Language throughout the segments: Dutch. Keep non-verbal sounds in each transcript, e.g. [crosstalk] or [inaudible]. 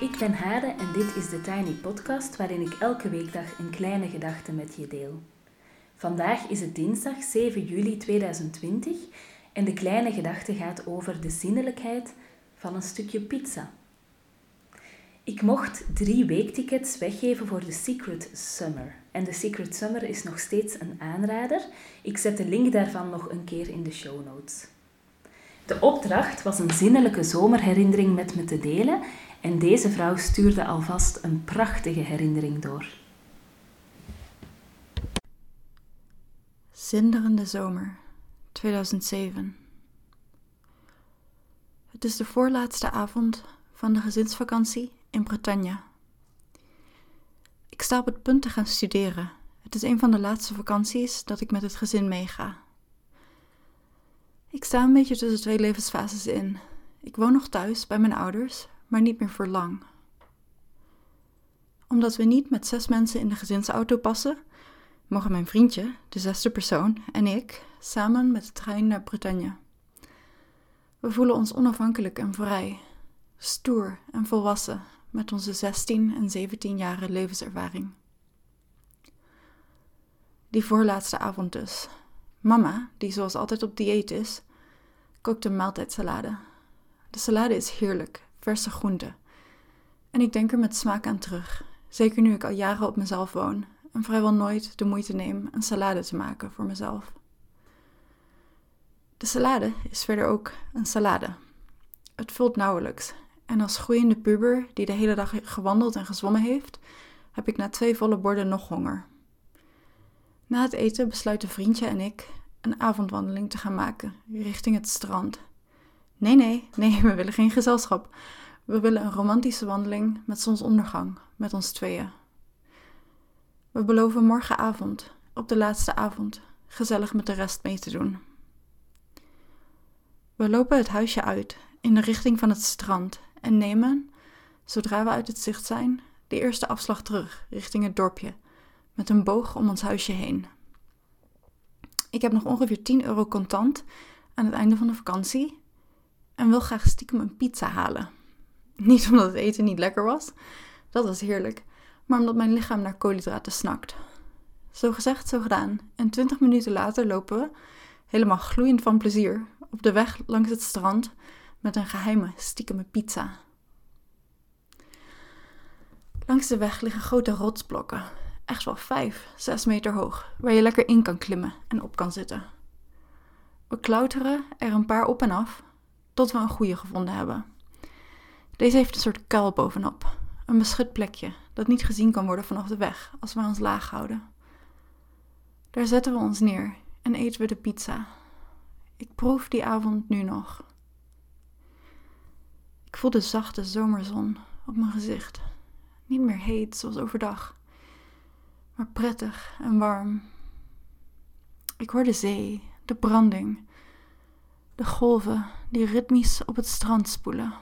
Ik ben Hade en dit is de Tiny Podcast waarin ik elke weekdag een kleine gedachte met je deel. Vandaag is het dinsdag 7 juli 2020 en de kleine gedachte gaat over de zinnelijkheid van een stukje pizza. Ik mocht drie weektickets weggeven voor de Secret Summer. En de Secret Summer is nog steeds een aanrader. Ik zet de link daarvan nog een keer in de show notes. De opdracht was een zinnelijke zomerherinnering met me te delen en deze vrouw stuurde alvast een prachtige herinnering door. Zinderende zomer 2007. Het is de voorlaatste avond van de gezinsvakantie in Bretagne. Ik sta op het punt te gaan studeren. Het is een van de laatste vakanties dat ik met het gezin meega. Ik sta een beetje tussen twee levensfases in. Ik woon nog thuis bij mijn ouders, maar niet meer voor lang. Omdat we niet met zes mensen in de gezinsauto passen, mogen mijn vriendje, de zesde persoon, en ik samen met de trein naar Bretagne. We voelen ons onafhankelijk en vrij, stoer en volwassen met onze 16 en 17 jaren levenservaring. Die voorlaatste avond dus. Mama, die zoals altijd op dieet is, kookt een maaltijdsalade. De salade is heerlijk, verse groenten. En ik denk er met smaak aan terug, zeker nu ik al jaren op mezelf woon en vrijwel nooit de moeite neem een salade te maken voor mezelf. De salade is verder ook een salade. Het vult nauwelijks. En als groeiende puber die de hele dag gewandeld en gezwommen heeft, heb ik na twee volle borden nog honger. Na het eten besluiten vriendje en ik een avondwandeling te gaan maken richting het strand. Nee, nee, nee, [laughs] we willen geen gezelschap. We willen een romantische wandeling met zonsondergang, met ons tweeën. We beloven morgenavond, op de laatste avond, gezellig met de rest mee te doen. We lopen het huisje uit in de richting van het strand en nemen, zodra we uit het zicht zijn, de eerste afslag terug richting het dorpje, met een boog om ons huisje heen. Ik heb nog ongeveer 10 euro contant aan het einde van de vakantie en wil graag stiekem een pizza halen. [laughs] Niet omdat het eten niet lekker was, dat was heerlijk, maar omdat mijn lichaam naar koolhydraten snakt. Zo gezegd, zo gedaan. En 20 minuten later lopen we, helemaal gloeiend van plezier, op de weg langs het strand met een geheime, stiekeme pizza. Langs de weg liggen grote rotsblokken, echt wel 5, 6 meter hoog, waar je lekker in kan klimmen en op kan zitten. We klauteren er een paar op en af, tot we een goede gevonden hebben. Deze heeft een soort kuil bovenop, een beschut plekje dat niet gezien kan worden vanaf de weg als we ons laag houden. Daar zetten we ons neer en eten we de pizza. Ik proef die avond nu nog. Ik voel de zachte zomerzon op mijn gezicht. Niet meer heet zoals overdag, maar prettig en warm. Ik hoor de zee, de branding, de golven die ritmisch op het strand spoelen.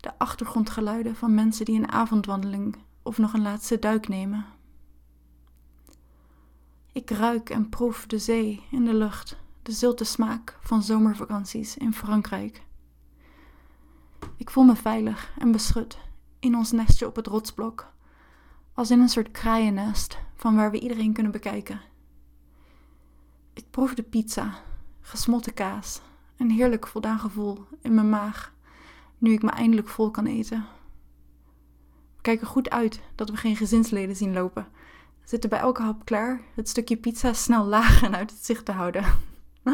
De achtergrondgeluiden van mensen die een avondwandeling of nog een laatste duik nemen. Ik ruik en proef de zee in de lucht de zilte smaak van zomervakanties in Frankrijk. Ik voel me veilig en beschut in ons nestje op het rotsblok, als in een soort kraaiennest van waar we iedereen kunnen bekijken. Ik proef de pizza, gesmolten kaas, een heerlijk voldaan gevoel in mijn maag, nu ik me eindelijk vol kan eten. We kijken goed uit dat we geen gezinsleden zien lopen. Zitten bij elke hap klaar het stukje pizza snel laag en uit het zicht te houden. [laughs]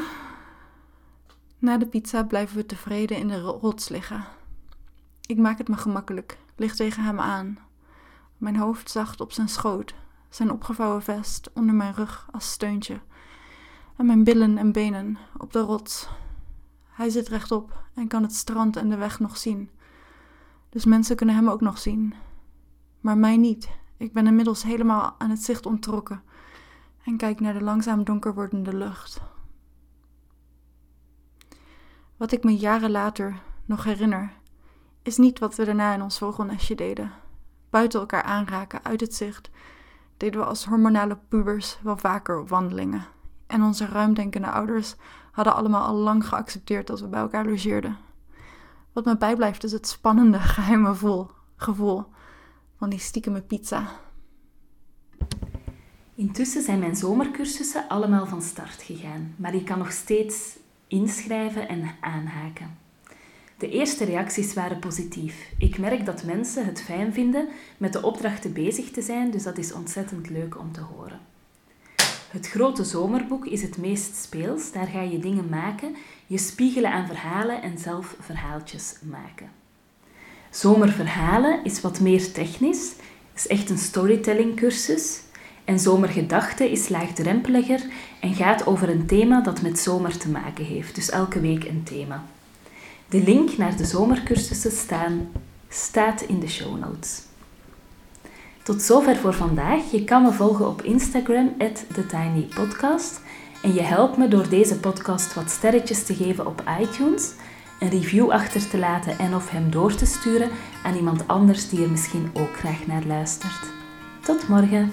Na de pizza blijven we tevreden in de rots liggen. Ik maak het me gemakkelijk, lig tegen hem aan. Mijn hoofd zacht op zijn schoot, zijn opgevouwen vest onder mijn rug als steuntje. En mijn billen en benen op de rots. Hij zit rechtop en kan het strand en de weg nog zien. Dus mensen kunnen hem ook nog zien. Maar mij niet. Ik ben inmiddels helemaal aan het zicht onttrokken en kijk naar de langzaam donker wordende lucht. Wat ik me jaren later nog herinner, is niet wat we daarna in ons vogelnestje deden. Buiten elkaar aanraken, uit het zicht, deden we als hormonale pubers wel vaker op wandelingen. En onze ruimdenkende ouders hadden allemaal al lang geaccepteerd dat we bij elkaar logeerden. Wat me bijblijft is het spannende, [laughs] geheime gevoel van die stiekeme pizza. Intussen zijn mijn zomercursussen allemaal van start gegaan, maar je kan nog steeds inschrijven en aanhaken. De eerste reacties waren positief. Ik merk dat mensen het fijn vinden met de opdrachten bezig te zijn, dus dat is ontzettend leuk om te horen. Het grote zomerboek is het meest speels. Daar ga je dingen maken, je spiegelen aan verhalen en zelf verhaaltjes maken. Zomerverhalen is wat meer technisch, is echt een storytelling cursus. En zomergedachten is laagdrempeliger en gaat over een thema dat met zomer te maken heeft. Dus elke week een thema. De link naar de zomercursussen staan, staat in de show notes. Tot zover voor vandaag. Je kan me volgen op Instagram, TheTinyPodcast. En je helpt me door deze podcast wat sterretjes te geven op iTunes, een review achter te laten en of hem door te sturen aan iemand anders die er misschien ook graag naar luistert. Tot morgen!